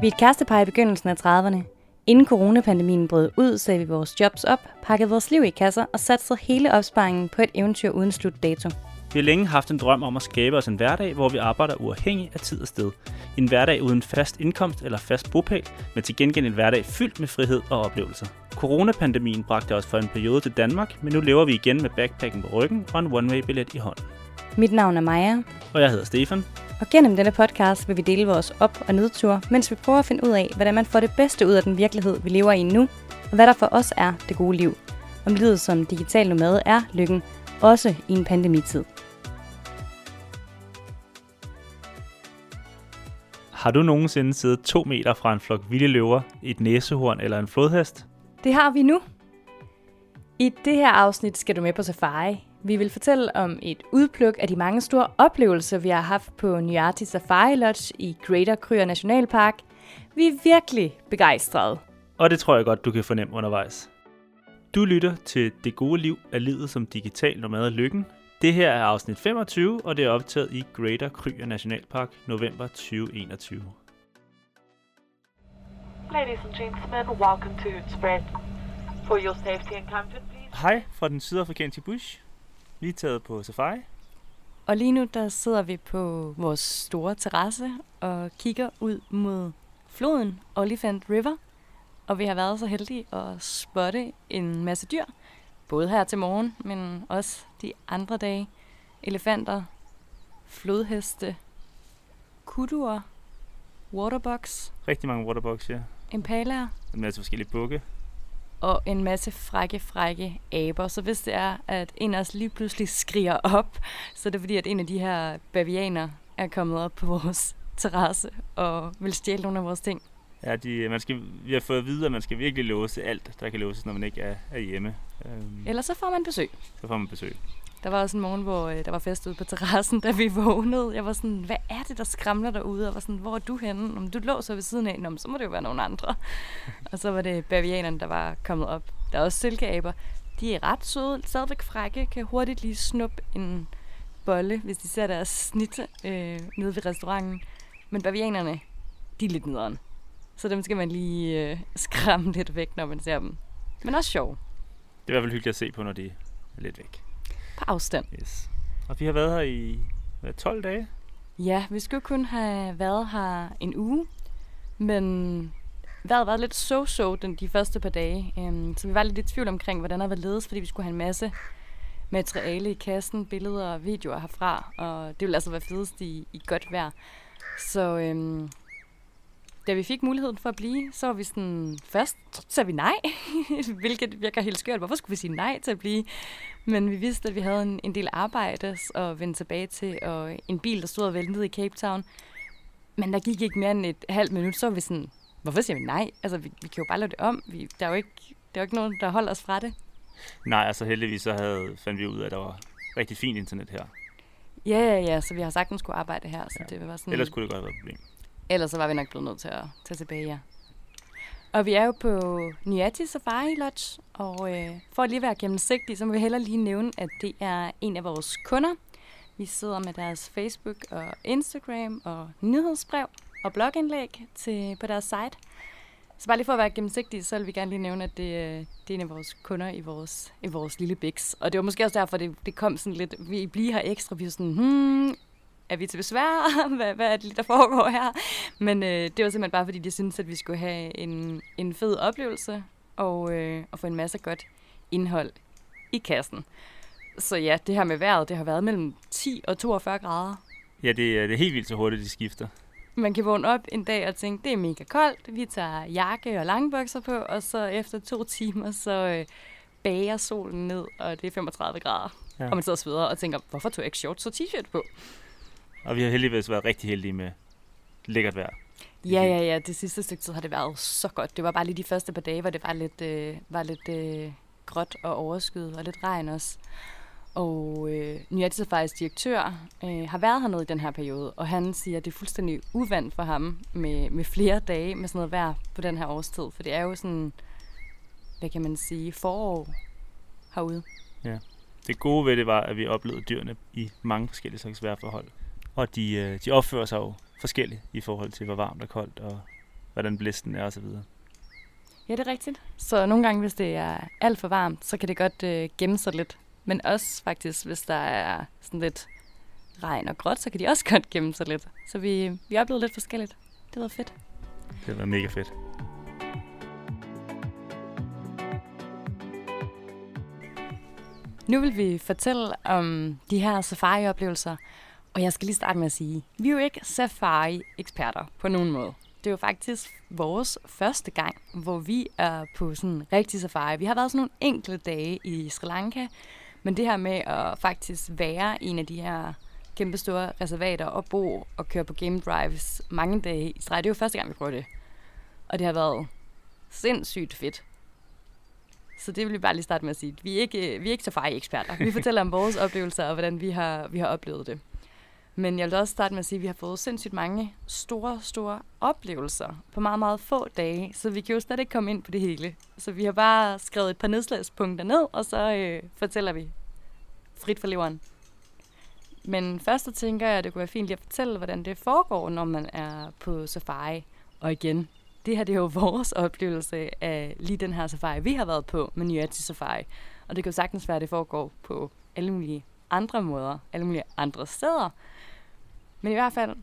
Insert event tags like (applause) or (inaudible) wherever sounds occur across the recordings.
Vi er et kærestepar i begyndelsen af 30'erne. Inden coronapandemien brød ud, sagde vi vores jobs op, pakkede vores liv i kasser og satte hele opsparingen på et eventyr uden slutdato. Vi har længe haft en drøm om at skabe os en hverdag, hvor vi arbejder uafhængig af tid og sted. En hverdag uden fast indkomst eller fast bopæl, men til gengæld en hverdag fyldt med frihed og oplevelser. Coronapandemien bragte os for en periode til Danmark, men nu lever vi igen med backpacken på ryggen og en one-way-billet i hånden. Mit navn er Maja, Og jeg hedder Stefan. Og gennem denne podcast vil vi dele vores op- og nedtur, mens vi prøver at finde ud af, hvordan man får det bedste ud af den virkelighed, vi lever i nu, og hvad der for os er det gode liv. Om livet som digital nomade er lykken, også i en pandemitid. Har du nogensinde siddet to meter fra en flok vilde løver, et næsehorn eller en flodhest? Det har vi nu. I det her afsnit skal du med på safari. Vi vil fortælle om et udpluk af de mange store oplevelser, vi har haft på Nyati Safari Lodge i Greater Kryer Nationalpark. Vi er virkelig begejstrede. Og det tror jeg godt, du kan fornemme undervejs. Du lytter til Det gode liv af livet som digital nomade lykken. Det her er afsnit 25, og det er optaget i Greater Kryer Nationalpark november 2021. Ladies and gentlemen, welcome to Hootspred. For your safety and comfort, please. Hej fra den sydafrikanske bush. Er taget på safari. Og lige nu der sidder vi på vores store terrasse og kigger ud mod floden Oliphant River. Og vi har været så heldige at spotte en masse dyr. Både her til morgen, men også de andre dage. Elefanter, flodheste, kuduer, waterbucks, Rigtig mange waterbucks, ja. impalaer En masse forskellige bukke. Og en masse frække, frække aber. Så hvis det er, at en af os lige pludselig skriger op, så er det fordi, at en af de her bavianer er kommet op på vores terrasse og vil stjæle nogle af vores ting. Ja, de, man skal, vi har fået at vide, at man skal virkelig låse alt, der kan låses, når man ikke er, er hjemme. Øhm, Eller så får man besøg. så får man besøg. Der var også en morgen, hvor øh, der var fest ude på terrassen, da vi vågnede. Jeg var sådan, hvad er det, der skramler derude? Og var sådan, hvor er du henne? Om du lå så ved siden af, Nå, så må det jo være nogen andre. og så var det bavianerne, der var kommet op. Der er også silkeaber. De er ret søde, stadigvæk frække, kan hurtigt lige snuppe en bolle, hvis de ser deres snit øh, nede ved restauranten. Men bavianerne, de er lidt nederen. Så dem skal man lige øh, skræmme lidt væk, når man ser dem. Men også sjov. Det er i hvert fald hyggeligt at se på, når de er lidt væk. På afstand. Yes. Og vi har været her i hvad, 12 dage. Ja, vi skulle kun have været her en uge, men vejret var lidt so-so den, de første par dage. Um, så vi var lidt i tvivl omkring, hvordan det var ledes, fordi vi skulle have en masse materiale i kassen, billeder og videoer herfra, og det ville altså være fedest i, i godt vejr. Så um, da vi fik muligheden for at blive, så var vi sådan, først sagde vi nej, (laughs) hvilket virker helt skørt. Hvorfor skulle vi sige nej til at blive? Men vi vidste, at vi havde en, en del arbejde at vende tilbage til, og en bil, der stod og ventede i Cape Town. Men der gik ikke mere end et halvt minut, så var vi sådan, hvorfor siger vi nej? Altså, vi, vi kan jo bare lave det om. Vi, der, er jo ikke, der er jo ikke nogen, der holder os fra det. Nej, altså heldigvis så havde, fandt vi ud af, at der var rigtig fint internet her. Ja, ja, ja, så vi har sagtens skulle arbejde her, så Ja. det var sådan... Ellers kunne det godt have været et problem. Ellers så var vi nok blevet nødt til at tage tilbage, ja. Og vi er jo på Nyati Safari Lodge, og øh, for at lige være gennemsigtig, så må vi heller lige nævne, at det er en af vores kunder. Vi sidder med deres Facebook og Instagram og nyhedsbrev og blogindlæg til, på deres site. Så bare lige for at være gennemsigtig, så vil vi gerne lige nævne, at det, øh, det er en af vores kunder i vores, i vores lille biks. Og det var måske også derfor, det, det kom sådan lidt, vi bliver her ekstra, vi var sådan, hmm, er vi til besvær? (laughs) hvad, hvad er det, der foregår her? Men øh, det var simpelthen bare, fordi de syntes, at vi skulle have en, en fed oplevelse og, øh, og få en masse godt indhold i kassen. Så ja, det her med vejret, det har været mellem 10 og 42 grader. Ja, det, er- det er helt vildt så hurtigt, de skifter. Man kan vågne op en dag og tænke, det er mega koldt, vi tager jakke og langbukser på, og så efter to timer, så øh, bager solen ned, og det er 35 grader. Ja. Og man sidder og sveder og tænker, hvorfor tog jeg ikke shorts og t-shirt på? Og vi har heldigvis været rigtig heldige med lækkert vejr. Ja, ja, ja. Det sidste stykke tid har det været så godt. Det var bare lige de første par dage, hvor det var lidt, øh, var lidt øh, gråt og overskyet og lidt regn også. Og øh, Nyati Safaris direktør øh, har været hernede i den her periode, og han siger, at det er fuldstændig uvandt for ham med, med flere dage med sådan noget vejr på den her årstid. For det er jo sådan, hvad kan man sige, forår herude. Det gode ved det var, at vi oplevede dyrene i mange forskellige slags vejrforhold. Og de, øh, de opfører sig jo forskellig i forhold til, hvor varmt og koldt, og hvordan blæsten er osv. Ja, det er rigtigt. Så nogle gange, hvis det er alt for varmt, så kan det godt øh, gemme sig lidt. Men også faktisk, hvis der er sådan lidt regn og gråt, så kan de også (laughs) godt gemme sig lidt. Så vi, vi oplevede lidt forskelligt. Det var fedt. Det var mega fedt. Nu vil vi fortælle om de her safari-oplevelser, og jeg skal lige starte med at sige, vi er jo ikke safari-eksperter på nogen måde. Det er jo faktisk vores første gang, hvor vi er på sådan en rigtig safari. Vi har været sådan nogle enkelte dage i Sri Lanka, men det her med at faktisk være en af de her kæmpe store reservater og bo og køre på game drives mange dage i streg, det er jo første gang, vi prøver det. Og det har været sindssygt fedt. Så det vil vi bare lige starte med at sige. Vi er ikke, vi er ikke safari-eksperter. Vi fortæller om vores oplevelser og hvordan vi har, vi har oplevet det. Men jeg vil også starte med at sige, at vi har fået sindssygt mange store, store oplevelser på meget, meget få dage. Så vi kan jo slet ikke komme ind på det hele. Så vi har bare skrevet et par nedslagspunkter ned, og så øh, fortæller vi frit for leveren. Men først så tænker jeg, at det kunne være fint lige at fortælle, hvordan det foregår, når man er på safari. Og igen, det her det er jo (laughs) vores oplevelse af lige den her safari, vi har været på med Nyati Safari. Og det kan jo sagtens være, at det foregår på alle mulige andre måder, alle mulige andre steder. Men i hvert fald,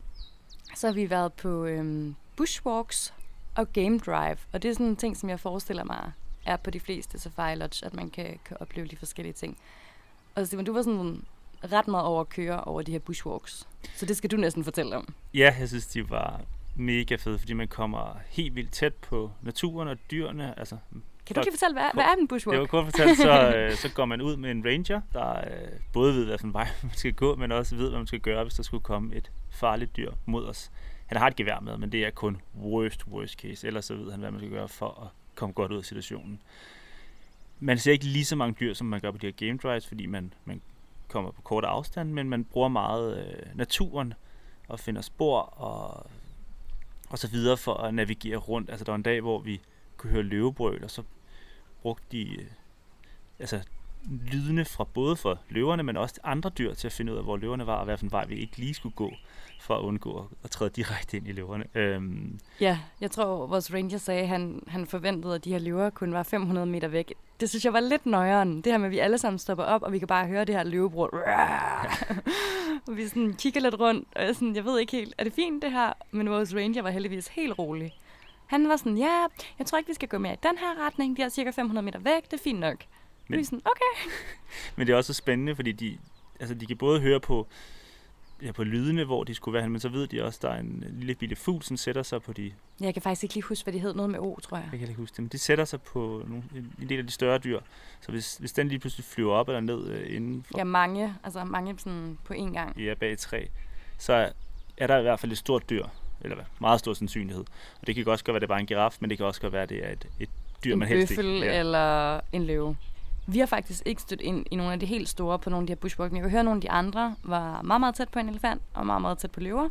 så har vi været på øhm, bushwalks og game drive. Og det er sådan en ting, som jeg forestiller mig er på de fleste safari lodge, at man kan, kan opleve de forskellige ting. Og Simon, du var sådan ret meget over at køre over de her bushwalks. Så det skal du næsten fortælle om. Ja, jeg synes, de var mega fede, fordi man kommer helt vildt tæt på naturen og dyrene. Altså, kan du ikke fortælle, hvad, hvad er en bushwalk? Jo, kort fortælle, så, øh, så går man ud med en ranger, der øh, både ved, hvilken vej (laughs) man skal gå, men også ved, hvad man skal gøre, hvis der skulle komme et farligt dyr mod os. Han har et gevær med, men det er kun worst, worst case. Ellers så ved han, hvad man skal gøre for at komme godt ud af situationen. Man ser ikke lige så mange dyr, som man gør på de her game drives, fordi man, man kommer på kort afstand, men man bruger meget øh, naturen og finder spor og, og så videre for at navigere rundt. Altså der var en dag, hvor vi kunne høre løvebrøl, og så brugte de øh, altså, lydene fra både for løverne, men også andre dyr til at finde ud af, hvor løverne var, og hvilken vej vi ikke lige skulle gå, for at undgå at træde direkte ind i løverne. Øhm. Ja, jeg tror, vores ranger sagde, at han, han forventede, at de her løver kun var 500 meter væk. Det synes jeg var lidt nøjeren. Det her med, at vi alle sammen stopper op, og vi kan bare høre det her løvebrud. og (laughs) vi sådan kigger lidt rundt, og jeg, sådan, jeg ved ikke helt, er det fint det her? Men vores ranger var heldigvis helt rolig. Han var sådan, ja, jeg tror ikke, vi skal gå mere i den her retning. De er cirka 500 meter væk, det er fint nok. Men, vi sådan, okay. (laughs) men det er også spændende, fordi de, altså, de kan både høre på, ja, på lydene, hvor de skulle være men så ved de også, at der er en lille bitte fugl, som sætter sig på de... Jeg kan faktisk ikke lige huske, hvad de hed. Noget med O, tror jeg. Jeg kan ikke huske det, men de sætter sig på nogle, en del af de større dyr. Så hvis, hvis den lige pludselig flyver op eller ned øh, inden for... Ja, mange. Altså mange sådan på én gang. Ja, bag træ. Så er der i hvert fald et stort dyr, eller meget stor sandsynlighed. Og det kan også godt være, at det er bare en giraf, men det kan også godt være, at det er et, et dyr, en man helst ikke... En eller en løve. Vi har faktisk ikke stødt ind i nogle af de helt store på nogle af de her bushwalk, men jeg kan høre, at nogle af de andre var meget, meget tæt på en elefant, og meget, meget tæt på løver.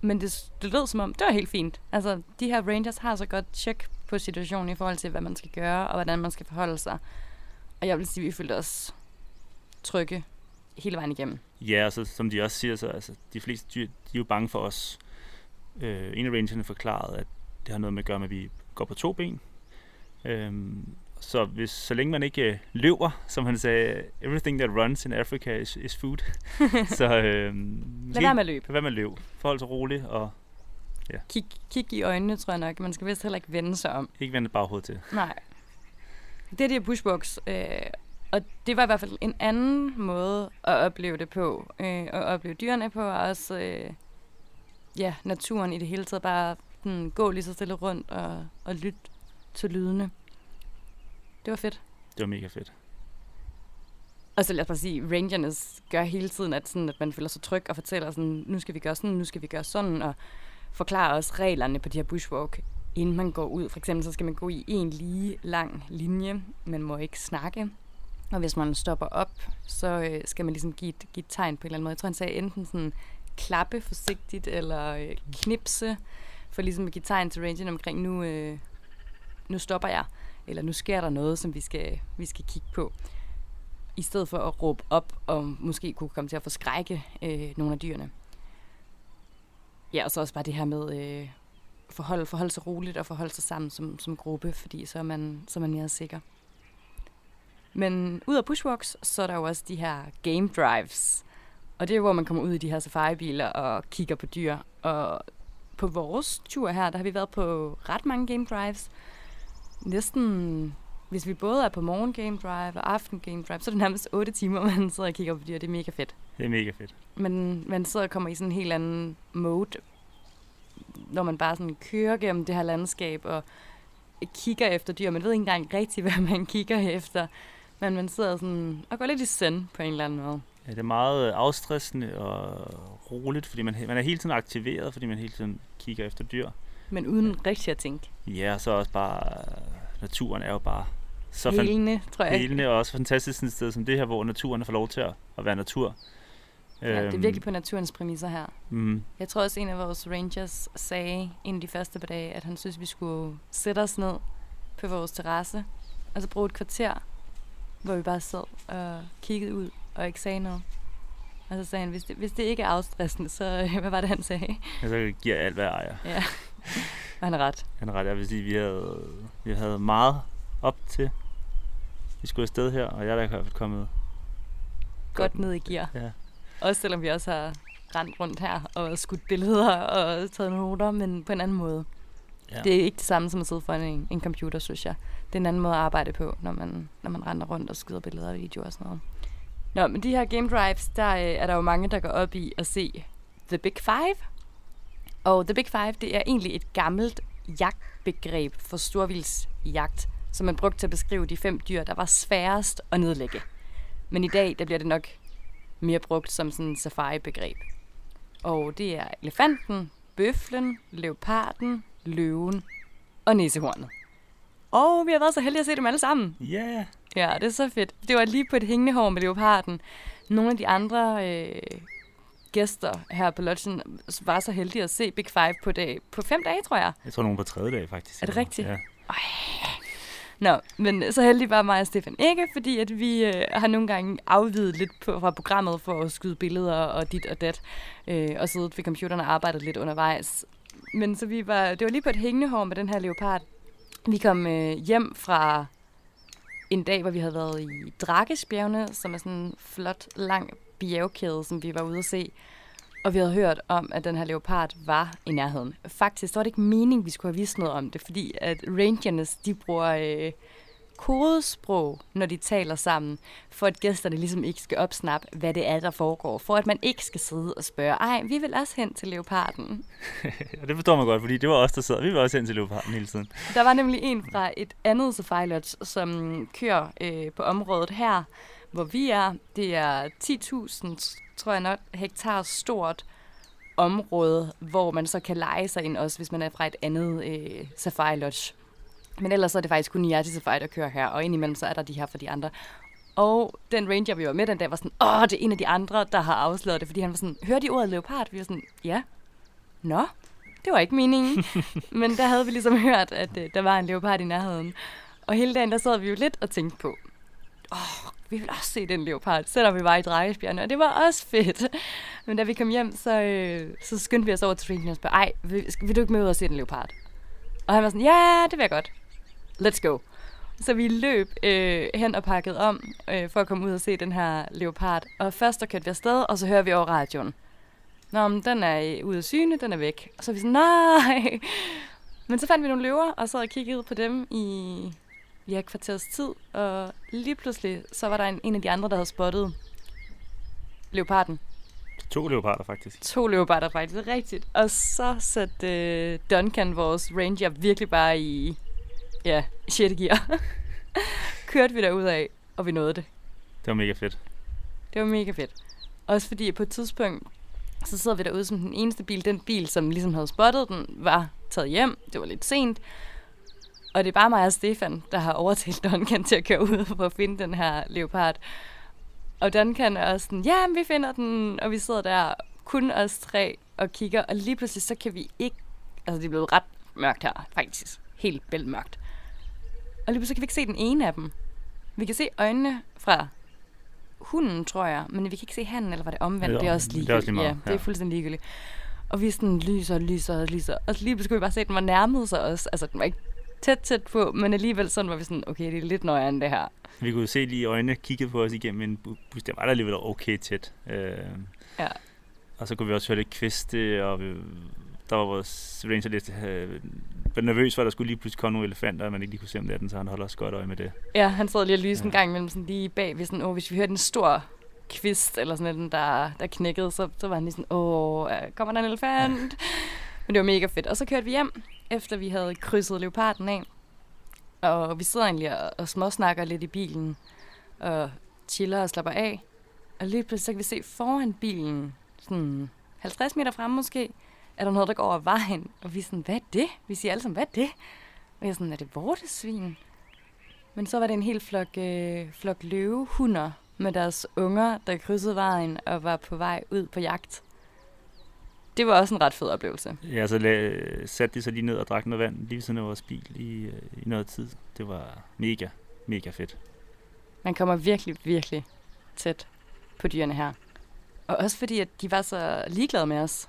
Men det, det lød som om, det var helt fint. Altså, de her rangers har så godt tjek på situationen i forhold til, hvad man skal gøre, og hvordan man skal forholde sig. Og jeg vil sige, at vi følte os trygge hele vejen igennem. Ja, altså, som de også siger, så altså, de fleste dyr, de er jo bange for os. Øh, en af rangerne forklarede, at det har noget med at gøre med, at vi går på to ben. Øhm, så hvis, så længe man ikke øh, løber, som han sagde, everything that runs in Africa is, is food. (laughs) så øh, lad være med at løbe. Lad være med at løbe. Forhold sig roligt og ja. Kig, kig i øjnene, tror jeg nok. Man skal vist heller ikke vende sig om. Ikke vende baghovedet til. Nej. Det er de her bushwalks, øh, og det var i hvert fald en anden måde at opleve det på. Øh, at opleve dyrene på, og også øh, ja, naturen i det hele taget. Bare sådan, gå lige så stille rundt og, og lytte til lydene. Det var fedt. Det var mega fedt. Og så lad os bare sige, rangerne gør hele tiden, at, sådan, at man føler sig tryg og fortæller sådan, nu skal vi gøre sådan, nu skal vi gøre sådan, og forklarer også reglerne på de her bushwalk, inden man går ud. For eksempel så skal man gå i en lige lang linje, man må ikke snakke. Og hvis man stopper op, så øh, skal man ligesom give et, give et tegn på en eller anden måde. Jeg tror, han sagde enten sådan klappe forsigtigt, eller øh, knipse, for ligesom at give tegn til rangeren omkring, nu, øh, nu stopper jeg eller nu sker der noget, som vi skal, vi skal kigge på. I stedet for at råbe op og måske kunne komme til at forskrække øh, nogle af dyrene. ja, og så også bare det her med øh, forhold, forholde sig roligt og forholde sig sammen som, som gruppe, fordi så er, man, så er man mere sikker. Men ud af bushwalks, så er der jo også de her game drives. Og det er, hvor man kommer ud i de her safari-biler og kigger på dyr. Og på vores tur her, der har vi været på ret mange game drives. Næsten, hvis vi både er på morgen game drive og aften game drive, så er det nærmest 8 timer, (laughs) man sidder og kigger på dyr. Det er mega fedt. Det er mega fedt. Men man sidder og kommer i sådan en helt anden mode, når man bare sådan kører gennem det her landskab og kigger efter dyr. Man ved ikke engang rigtigt, (laughs) hvad man kigger efter. Men man sidder sådan og går lidt i send på en eller anden måde. Det er meget afstressende og roligt, fordi man, man er hele tiden aktiveret, fordi man hele tiden kigger efter dyr. Men uden rigtig at tænke. Ja, så også bare, naturen er jo bare så helende, tror jeg. Helende og også fantastisk et sted som det her, hvor naturen får lov til at, at være natur. Ja, det er virkelig øhm, på naturens præmisser her. Mm. Jeg tror også, en af vores rangers sagde en af de første par dage, at han synes, vi skulle sætte os ned på vores terrasse, og så bruge et kvarter, hvor vi bare sad og kiggede ud og ikke sagde noget. Og så sagde han, hvis det, hvis det ikke er afstressende, så hvad var det, han sagde? Ja, så giver alt, hvad jeg ejer. Ja, og han er ret. Han er ret, jeg vil sige, vi havde, vi havde meget op til. Vi skulle afsted her, og jeg er da i hvert fald kommet godt, godt ned i gear. Ja. Også selvom vi også har rendt rundt her og skudt billeder og taget noter, men på en anden måde. Ja. Det er ikke det samme som at sidde foran en, en computer, synes jeg. Det er en anden måde at arbejde på, når man, når man render rundt og skyder billeder og videoer og sådan noget. Nå, men de her game drives, der øh, er der jo mange, der går op i at se The Big Five. Og The Big Five, det er egentlig et gammelt jagtbegreb for storvildsjagt, som man brugte til at beskrive de fem dyr, der var sværest at nedlægge. Men i dag, der bliver det nok mere brugt som sådan et safari-begreb. Og det er elefanten, bøflen, leoparden, løven og næsehornet. Og vi har været så heldige at se dem alle sammen. Ja. Yeah. Ja, det er så fedt. Det var lige på et hængende hår med leoparden. Nogle af de andre øh, gæster her på lodgen var så heldige at se Big Five på, dag, på fem dage, tror jeg. Jeg tror, nogen på tredje dag, faktisk. Er det rigtigt? Ja. Ej. Nå, men så heldig var mig og Stefan ikke, fordi at vi øh, har nogle gange afvidet lidt på, fra programmet for at skyde billeder og dit og dat, øh, og siddet ved computeren og arbejdet lidt undervejs. Men så vi var, det var lige på et hængende hår med den her leopard. Vi kom øh, hjem fra en dag, hvor vi havde været i Drakesbjergene, som er sådan en flot, lang bjergkæde, som vi var ude at se. Og vi havde hørt om, at den her leopard var i nærheden. Faktisk var det ikke meningen, vi skulle have vist noget om det, fordi at rangernes, de bruger øh, kodesprog, når de taler sammen, for at gæsterne ligesom ikke skal opsnappe, hvad det er, der foregår. For at man ikke skal sidde og spørge, ej, vi vil også hen til leoparden. (laughs) ja, det forstår man godt, fordi det var os, der sad. Vi vil også hen til leoparden hele tiden. Der var nemlig en fra et andet safari lodge, som kører øh, på området her, hvor vi er. Det er 10.000, tror jeg nok, hektar stort område, hvor man så kan lege sig ind også, hvis man er fra et andet øh, safari lodge. Men ellers er det faktisk kun Niati Safari, der kører her, og indimellem så er der de her for de andre. Og den ranger, vi var med den dag, var sådan, åh, det er en af de andre, der har afsløret det, fordi han var sådan, hørte de ordet leopard? Vi var sådan, ja. Nå, det var ikke meningen. (laughs) Men der havde vi ligesom hørt, at øh, der var en leopard i nærheden. Og hele dagen, der sad vi jo lidt og tænkte på, åh, vi vil også se den leopard, selvom vi var i Drejesbjergene, og det var også fedt. Men da vi kom hjem, så, øh, så skyndte vi os over til Ringen og spørge, ej, vil, vil du ikke med ud og se den leopard? Og han var sådan, ja, det vil jeg godt let's go. Så vi løb øh, hen og pakket om øh, for at komme ud og se den her leopard. Og først der kørte vi afsted, og så hører vi over radioen. Nå, men den er ude af syne, den er væk. Og så er vi sådan, nej. (laughs) Men så fandt vi nogle løver, og så og kiggede på dem i ja, kvarters tid. Og lige pludselig, så var der en, en af de andre, der havde spottet leoparden. To leoparder, faktisk. To leoparder, faktisk. Det er rigtigt. Og så satte øh, Duncan, vores ranger, virkelig bare i ja, 6. gear, (laughs) kørte vi derud af, og vi nåede det. Det var mega fedt. Det var mega fedt. Også fordi på et tidspunkt, så sidder vi derude som den eneste bil. Den bil, som ligesom havde spottet den, var taget hjem. Det var lidt sent. Og det er bare mig og Stefan, der har overtalt Duncan til at køre ud for at finde den her leopard. Og Duncan er også sådan, ja, vi finder den, og vi sidder der, kun os tre, og kigger, og lige pludselig så kan vi ikke, altså det er blevet ret mørkt her, faktisk, helt bælmørkt. Og lige så kan vi ikke se den ene af dem. Vi kan se øjnene fra hunden, tror jeg, men vi kan ikke se handen, eller var det omvendt? Det er, det er også ligegyldigt. Det er også lige meget, ja, det er fuldstændig ligegyldigt. Og vi sådan lyser og lyser og lyser. Og lige pludselig kunne vi bare se, at den var nærmet sig os. Altså, den var ikke tæt, tæt på, men alligevel sådan var vi sådan, okay, det er lidt nøjere end det her. Vi kunne se lige øjnene kiggede på os igennem en bus. Det var der alligevel okay tæt. Øh, Ja. og så kunne vi også høre lidt kviste, og vi, der var vores ranger lidt øh, var nervøs for, at der skulle lige pludselig komme nogle elefanter, og man ikke lige kunne se om natten, så han holder også godt øje med det. Ja, han sad lige lyste Ja. en gang imellem sådan lige bag ved sådan, åh, hvis vi hørte en stor kvist eller sådan en, der, der knækkede, så, så var han lige sådan, åh, øh, kommer der en elefant? Men det var mega fedt. Og så kørte vi hjem, efter vi havde krydset leoparden af. Og vi sidder egentlig og, og småsnakker lidt i bilen, og chiller og slapper af. Og lige pludselig så kan vi se foran bilen, sådan 50 meter fremme måske, er der noget, der går over vejen. Og vi er sådan, hvad er det? Vi siger alle sammen, hvad er det? Og jeg er sådan, er det vortesvin? Men så var det en hel flok, øh, flok løvehunder med deres unger, der krydsede vejen og var på vej ud på jagt. Det var også en ret fed oplevelse. Ja, så la- satte de sig lige ned og drak noget vand lige ved siden af vores bil i, øh, i noget tid. Det var mega, mega fedt. Man kommer virkelig, virkelig tæt på dyrene her. Og også fordi, at de var så ligeglade med os.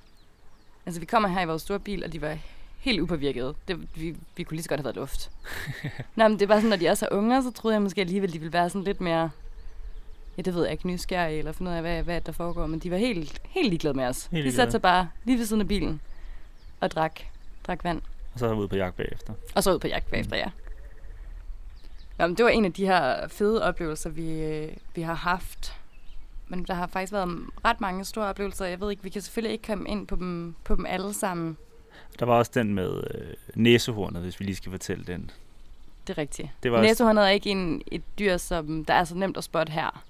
Altså, vi kommer her i vores store bil, og de var helt upåvirkede. Det, vi, vi kunne lige så godt have været luft. (laughs) Nå, men det var sådan, når de er så unge, så troede jeg måske alligevel, de ville være sådan lidt mere... Ja, det ved jeg ikke, nysgerrige, eller finde ud af, hvad, hvad der foregår. Men de var helt, helt ligeglade med os. Helt de satte sig bare lige ved siden af bilen og drak, drak vand. Og så er vi ude på jagt bagefter. Og så ud på jagt bagefter, ja. Jamen, det var en af de her fede oplevelser, vi, øh, vi har haft. Men der har faktisk været ret mange store oplevelser. Jeg ved ikke, vi kan selvfølgelig ikke komme ind på dem, på dem alle sammen. Der var også den med øh, næsehornet, hvis vi lige skal fortælle den. Det er rigtigt. Det var også, Næsehornet er ikke en, et dyr, som der er så nemt at spotte her.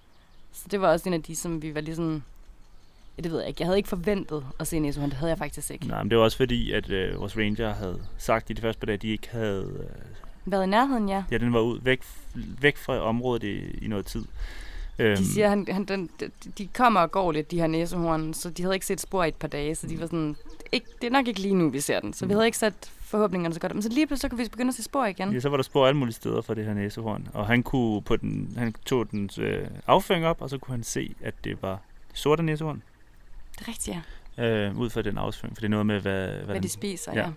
Så det var også en af de, som vi var lige sådan... Ja, det ved jeg ikke. Jeg havde ikke forventet at se næsehorn. Det havde jeg faktisk ikke. nej, men det var også fordi, at øh, vores ranger havde sagt i de første par dage, at de ikke havde... Øh, Været i nærheden, ja. ja, den var ud væk, væk fra området i, i noget tid. Øhm, De siger, han, han, den, de- kommer og går lidt, de her næsehorn, så de havde ikke set spor i et par dage, så de var sådan, ikke, det er nok ikke lige nu, vi ser den. Så vi Mm. havde ikke sat forhåbningerne så godt. Men så lige pludselig, så kunne vi begynde at se spor igen. Ja, så var der spor alle mulige steder for det her næsehorn. Og han, kunne på den, han tog dens øh, afføring op, og så kunne han se, at det var sorte næsehorn. Det er rigtigt, ja. Øh, ud fra den afføring, for det er noget med, hvad, hvad, Hvad den, de spiser, ja. ja.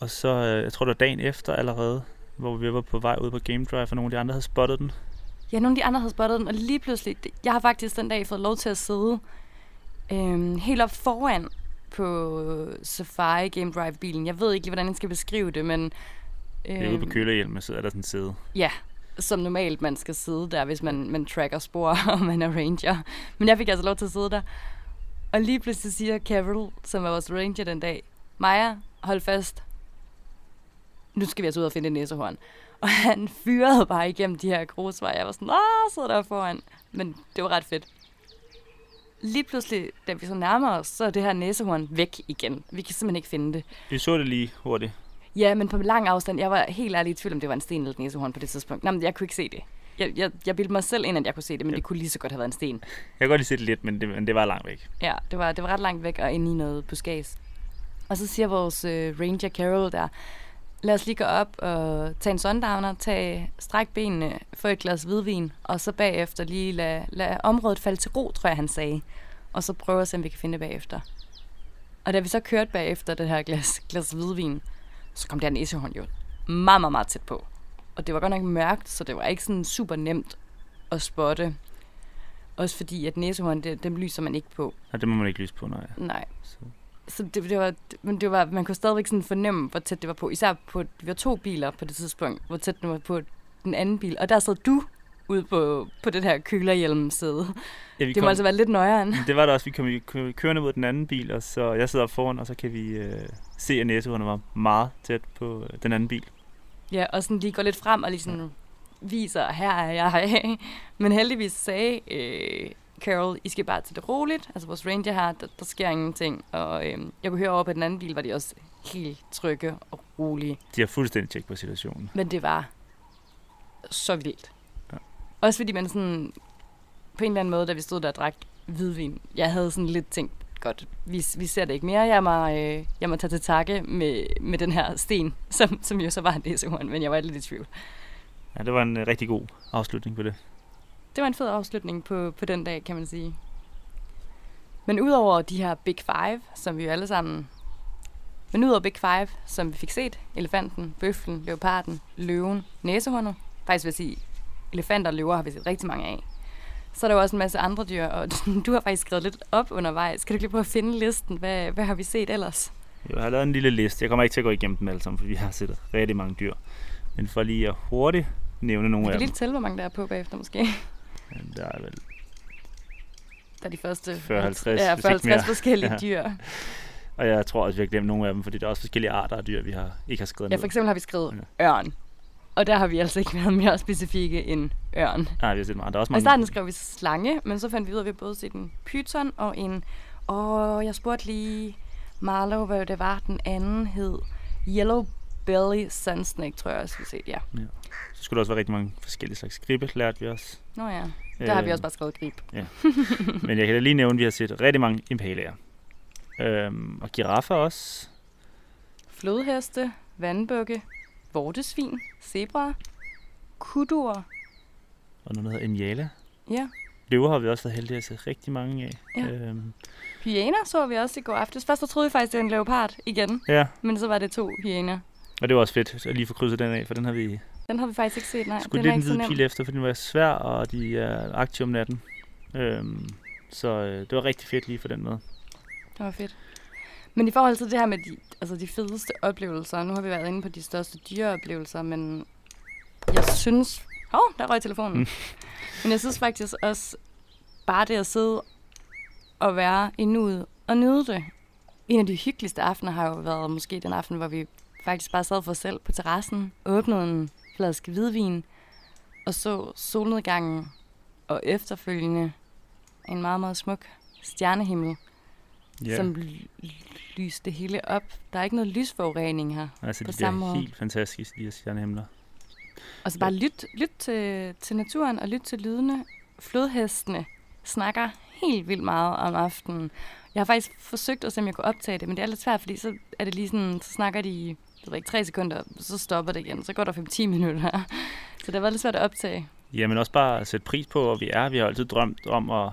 Og så, øh, jeg tror det var dagen efter allerede, hvor vi var på vej ud på Game Drive, og nogle af de andre havde spottet den. Ja, nogle af de andre havde spottet den, og lige pludselig, jeg har faktisk den dag fået lov til at sidde øhm, helt op foran på Safari Game Drive-bilen. Jeg ved ikke lige, hvordan jeg skal beskrive det, men... Det er ude på øhm, kølehjelmen, så er der sådan en sæde. Ja, som normalt man skal sidde der, hvis man, man tracker spor, (laughs) og man er ranger. Men jeg fik altså lov til at sidde der. Og lige pludselig siger Carol, som var vores ranger den dag, Maja, hold fast. Nu skal vi altså ud og finde en næsehorn. (laughs) Og han fyrede bare igennem de her grusveje. Jeg var sådan, åh, sidder der foran. Men det var ret fedt. Lige pludselig, da vi så nærmer os, så er det her næsehorn væk igen. Vi kan simpelthen ikke finde det. Vi så det lige hurtigt. Ja, men på lang afstand. Jeg var helt ærlig i tvivl, om det var en sten eller et næsehorn på det tidspunkt. Nej, men jeg kunne ikke se det. Jeg, jeg, jeg bildte mig selv ind, at jeg kunne se det, men Ja. det kunne lige så godt have været en sten. Jeg kan godt lige se det lidt, men det, men det var langt væk. Ja, det var, det var ret langt væk og inde i noget buskads. Og så siger vores øh, ranger Carol der, lad os lige gå op og tage en sundowner, tage, stræk benene, få et glas hvidvin, og så bagefter lige lade, lade området falde til ro, tror jeg, han sagde. Og så prøve at se, om vi kan finde det bagefter. Og da vi så kørte bagefter det her glas, glas hvidvin, så kom der næsehorn jo meget, meget, meget tæt på. Og det var godt nok mørkt, så det var ikke sådan super nemt at spotte. Også fordi, at næsehorn, det, dem lyser man ikke på. Og det må man ikke lyse på, nej. Nej. Så. Så det, det var, men det var, man kunne stadigvæk sådan fornemme, hvor tæt det var på. Især på, vi var to biler på det tidspunkt, hvor tæt det var på den anden bil. Og der sad du ude på, på det her kølerhjelm sæde. Ja, Det må altså være lidt nøjere Det var der også. Vi kom vi kom kørende mod den anden bil, og så jeg sidder op foran, og så kan vi øh, se, at næsehornet var meget tæt på øh, den anden bil. Ja, og sådan lige går lidt frem og lige sådan viser, her er jeg. (laughs) Men heldigvis sagde øh, Carol, I skal bare til det roligt. Altså vores ranger her, der, der sker ingenting. Og øh, jeg kunne høre over på den anden bil, var de også helt trygge og rolige. De har fuldstændig tjek på situationen. Men det var så vildt. Ja. Også fordi man sådan, på en eller anden måde, da vi stod der og drak hvidvin, jeg havde sådan lidt tænkt, godt, vi, vi ser det ikke mere. Jeg må, øh, jeg må tage til takke med, med den her sten, som, som jo så var en næsehorn, men jeg var lidt i tvivl. Ja, det var en øh, rigtig god afslutning på det. Det var en fed afslutning på, på den dag, kan man sige. Men udover de her Big Five, som vi jo alle sammen... Men udover Big Five, som vi fik set, elefanten, bøflen, leoparden, løven, næsehornet, faktisk vil jeg sige, elefanter og løver har vi set rigtig mange af. Så er der jo også en masse andre dyr, og (laughs) du har faktisk skrevet lidt op undervejs. Skal du lige prøve at finde listen? Hvad, hvad har vi set ellers? Jeg har lavet en lille liste. Jeg kommer ikke til at gå igennem dem alle sammen, for vi har set rigtig mange dyr. Men for lige at hurtigt nævne nogle af kan dem. lige tælle, hvor mange der er på bagefter måske. Jamen, Der er vel Der er de første 40-50, ja, hvis ikke 40 mere. forskellige (laughs) Ja. dyr. Og jeg tror også, vi har glemt nogle af dem, fordi der er også forskellige arter af dyr, vi har, ikke har skrevet Ja, ned. for eksempel har vi skrevet ørn. Og der har vi altså ikke været mere specifikke end ørn. Nej, vi har set meget. Der er også Og i mange. starten skrev vi slange, men så fandt vi ud af, at vi både set en python og en... Og jeg spurgte lige Marlo, hvad det var, den anden hed. Yellow Belly Sunsnake, tror jeg også, vi set, ja. Så skulle der også være rigtig mange forskellige slags gribe, lærte vi også. Nå ja, der har vi Øhm, også bare skrevet grib. (laughs) Men jeg kan da lige nævne, at vi har set rigtig mange impalaer. Øhm, og giraffer også. Flodheste, vandbukke, vortesvin, zebra, kuduer. Og noget, der hedder Enyala. Ja, Løver har vi også været heldige at se rigtig mange af. Ja. Øhm, hyæner så vi også i går aftes. Først så troede vi faktisk, det var en leopard igen, ja, men så var det to hyæner. Og det var også fedt at lige få krydset den af, for den har vi Den har vi faktisk ikke set, nej. skudt den lidt en nem. pil efter, for den var svær, og de er aktive om natten. Øhm, så øh, det var rigtig fedt lige for den måde. Det var fedt. Men i forhold til det her med de, altså de fedeste oplevelser, nu har vi været inde på de største dyreoplevelser, men jeg synes... Åh, oh, der røg telefonen. Mm. (laughs) Men jeg synes faktisk også, bare det at sidde og være i nuet og nyde det. En af de hyggeligste aftener har jo været måske den aften, hvor vi faktisk bare sad for os selv på terrassen, åbnede en flaske hvidvin og så solnedgangen og efterfølgende en meget, meget smuk stjernehimmel yeah. som ly- lyste det hele op. Der er ikke noget lysforurening her. altså på de samme der måde. helt fantastiske, de her stjernehimler. Og så bare lyt, lyt til, til naturen og lyt til lydene. Flodhestene snakker helt vildt meget om aftenen. Jeg har faktisk forsøgt at se, om jeg kunne optage det, men det er lidt svært, fordi så er det lige sådan, så snakker de jeg ved ikke, tre sekunder, så stopper det igen. Så går der 5-10 minutter. Så det var lidt svært at optage. Ja, men også bare at sætte pris på, hvor vi er. Vi har altid drømt om at,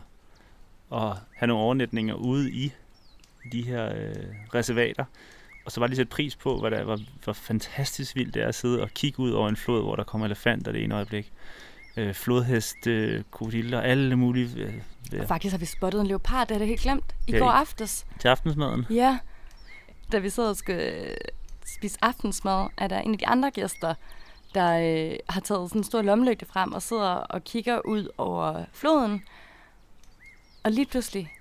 at have nogle overnatninger ude i de her øh, reservater. Og så bare lige sætte pris på, hvad der, hvor, hvor fantastisk vildt det er at sidde og kigge ud over en flod, hvor der kommer elefanter det ene øjeblik. Øh, flodhest, øh, krokodiller, alle mulige øh, Og øh, faktisk har vi spottet en leopard, det er det helt glemt. I Ja, går aftes. til aftensmaden. Ja. Da vi sad og skulle spise aftensmad, er der en af de andre gæster, der øh, har taget sådan en stor lommelygte frem og sidder og kigger ud over floden. Og lige pludselig,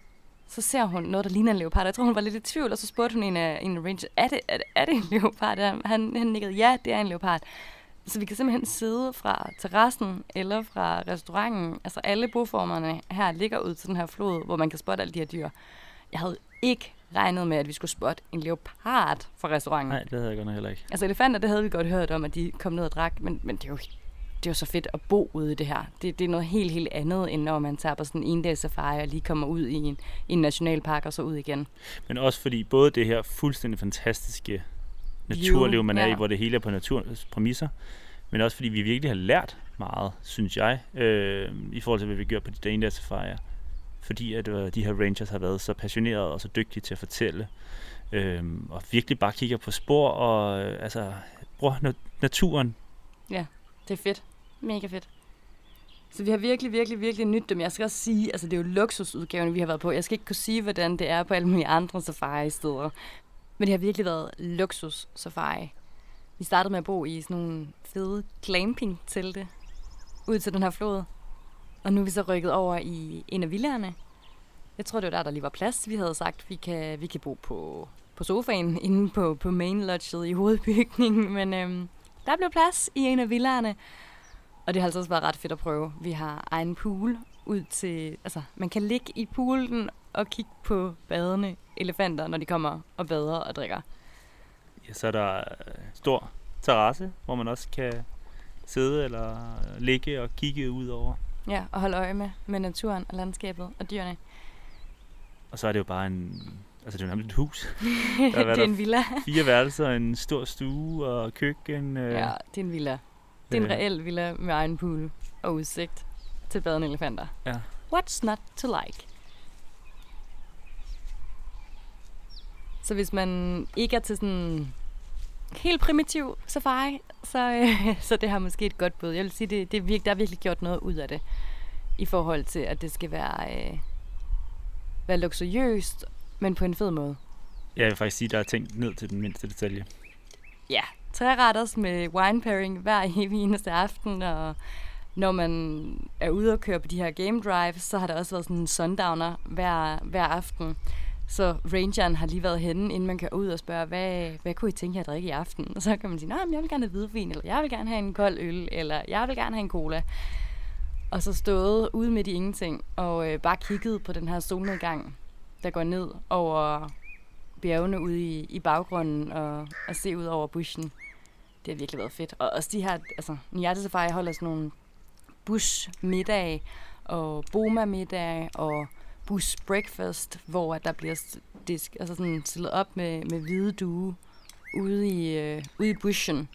så ser hun noget, der ligner en leopard. Jeg tror, hun var lidt i tvivl, og så spurgte hun en af, en ranger, er det, er, det, er det en leopard? Han, han nikkede, ja, det er en leopard. Så vi kan simpelthen sidde fra terrassen eller fra restauranten. Altså alle boformerne her ligger ud til den her flod, hvor man kan spotte alle de her dyr. Jeg havde ikke regnet med, at vi skulle spotte en leopard fra restauranten. Nej, det havde jeg godt heller ikke. Altså elefanter, det havde vi godt hørt om, at de kom ned og drak, men, men det er jo det er jo så fedt at bo ude i det her. Det, det er noget helt, helt andet, end når man tager på sådan en endags safari og lige kommer ud i en, en nationalpark og så ud igen. Men også fordi både det her fuldstændig fantastiske naturliv, man er ja. i, hvor det hele er på naturens præmisser, men også fordi vi virkelig har lært meget, synes jeg, øh, i forhold til, hvad vi gør på de der endags safarier. Fordi at øh, de her rangers har været så passionerede og så dygtige til at fortælle, øh, og virkelig bare kigger på spor og øh, altså, bruger na- naturen. Det er fedt. Mega fedt. Så vi har virkelig, virkelig, virkelig nyt dem. Jeg skal også sige, altså det er jo luksusudgaven, vi har været på. Jeg skal ikke kunne sige, hvordan det er på alle mulige andre safari-steder. Men det har virkelig været luksus safari. Vi startede med at bo i sådan nogle fede glamping-telte ud til den her flod. Og nu er vi så rykket over i en af villaerne. Jeg tror, det var der, der lige var plads. Vi havde sagt, vi kan, vi kan bo på, på sofaen inde på, på main lodget i hovedbygningen. Men øhm, der blev plads i en af villaerne. Og det har altså også været ret fedt at prøve. Vi har egen pool ud til... Altså, man kan ligge i poolen og kigge på badende elefanter, når de kommer og bader og drikker. Ja, så er der øh, stor terrasse, hvor man også kan sidde eller ligge og kigge ud over. Ja, og holde øje med, med naturen og landskabet og dyrene. Og så er det jo bare en... Altså, det er jo nærmest et hus. (laughs) det hvad er der- en villa. Fire værelser, en stor stue og køkken. Øh, Ja, det er en villa. Det er en øh, reel villa med egen pool og udsigt til badende elefanter. Ja. What's not to like? Så hvis man ikke er til sådan helt primitiv safari, så, øh, så det har måske et godt bud. Jeg vil sige, det, det virkelig, der er virkelig gjort noget ud af det, i forhold til, at det skal være, øh, være luksuriøst, men på en fed måde. Jeg vil faktisk sige, der er tænkt ned til den mindste detalje. Ja, retters med wine pairing hver evig eneste aften, og når man er ude og køre på de her game drives, så har der også været sådan en sundowner hver, hver aften. Så rangeren har lige været henne, inden man kan ud og spørge, hvad, hvad kunne I tænke jer at drikke i aften? Og så kan man sige, nej, jeg vil gerne have hvidvin, eller jeg vil gerne have en kold øl, eller jeg vil gerne have en cola. Og så stået ude midt i ingenting, og øh, bare kigget på den her solnedgang, der går ned over bjergene ude i, i baggrunden, og, og se ud over buschen. Det har virkelig været fedt. Og også de her, altså, Nyate Safari holder sådan nogle bush middag og boma middag og bush breakfast, hvor der bliver disk, altså sådan stillet op med, med hvide due ude i, øh, ude i bushen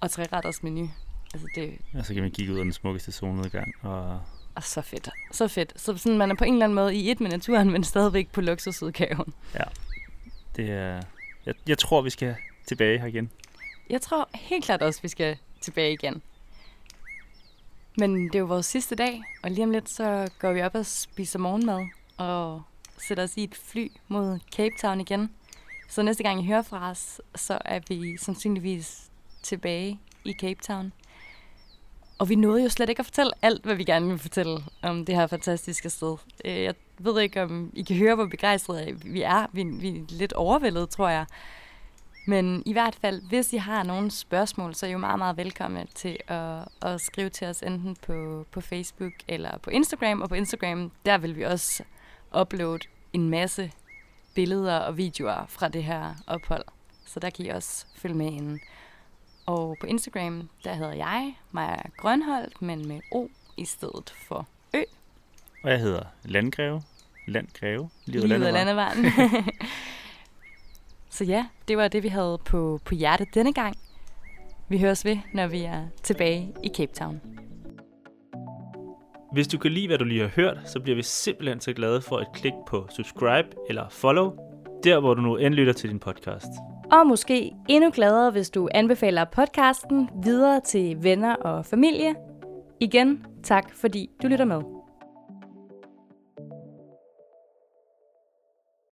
og tre retters menu. Altså det, ja, så kan man kigge ud af den smukkeste solnedgang. Og... og så fedt. Så fedt. Så sådan, man er på en eller anden måde i et med naturen, men stadigvæk på luksusudgaven. Ja. Det er... Jeg, jeg tror, vi skal tilbage her igen. Jeg tror helt klart også, vi skal tilbage igen. Men det er jo vores sidste dag, og lige om lidt så går vi op og spiser morgenmad og sætter os i et fly mod Cape Town igen. Så næste gang I hører fra os, så er vi sandsynligvis tilbage i Cape Town. Og vi nåede jo slet ikke at fortælle alt, hvad vi gerne vil fortælle om det her fantastiske sted. Øh, jeg ved ikke, om I kan høre, hvor begejstrede vi er. Vi, vi er lidt overvældet, tror jeg. Men i hvert fald, hvis I har nogle spørgsmål, så er I jo meget, meget velkomne til at, at skrive til os enten på, på Facebook eller på Instagram. Og på Instagram, der vil vi også uploade en masse billeder og videoer fra det her ophold. Så der kan I også følge med inden. Og på Instagram, der hedder jeg Maja Grønholdt, men med O i stedet for Ø. Og jeg hedder Landgreve. Landgreve. Livet, Livet landevejen. (laughs) Så ja, det var det, vi havde på, på hjertet denne gang. Vi høres ved, når vi er tilbage i Cape Town. Hvis du kan lide, hvad du lige har hørt, så bliver vi simpelthen så glade for et klik på subscribe eller follow, der hvor du nu end lytter til din podcast. Og måske endnu gladere, hvis du anbefaler podcasten videre til venner og familie. Igen, tak fordi du lytter med.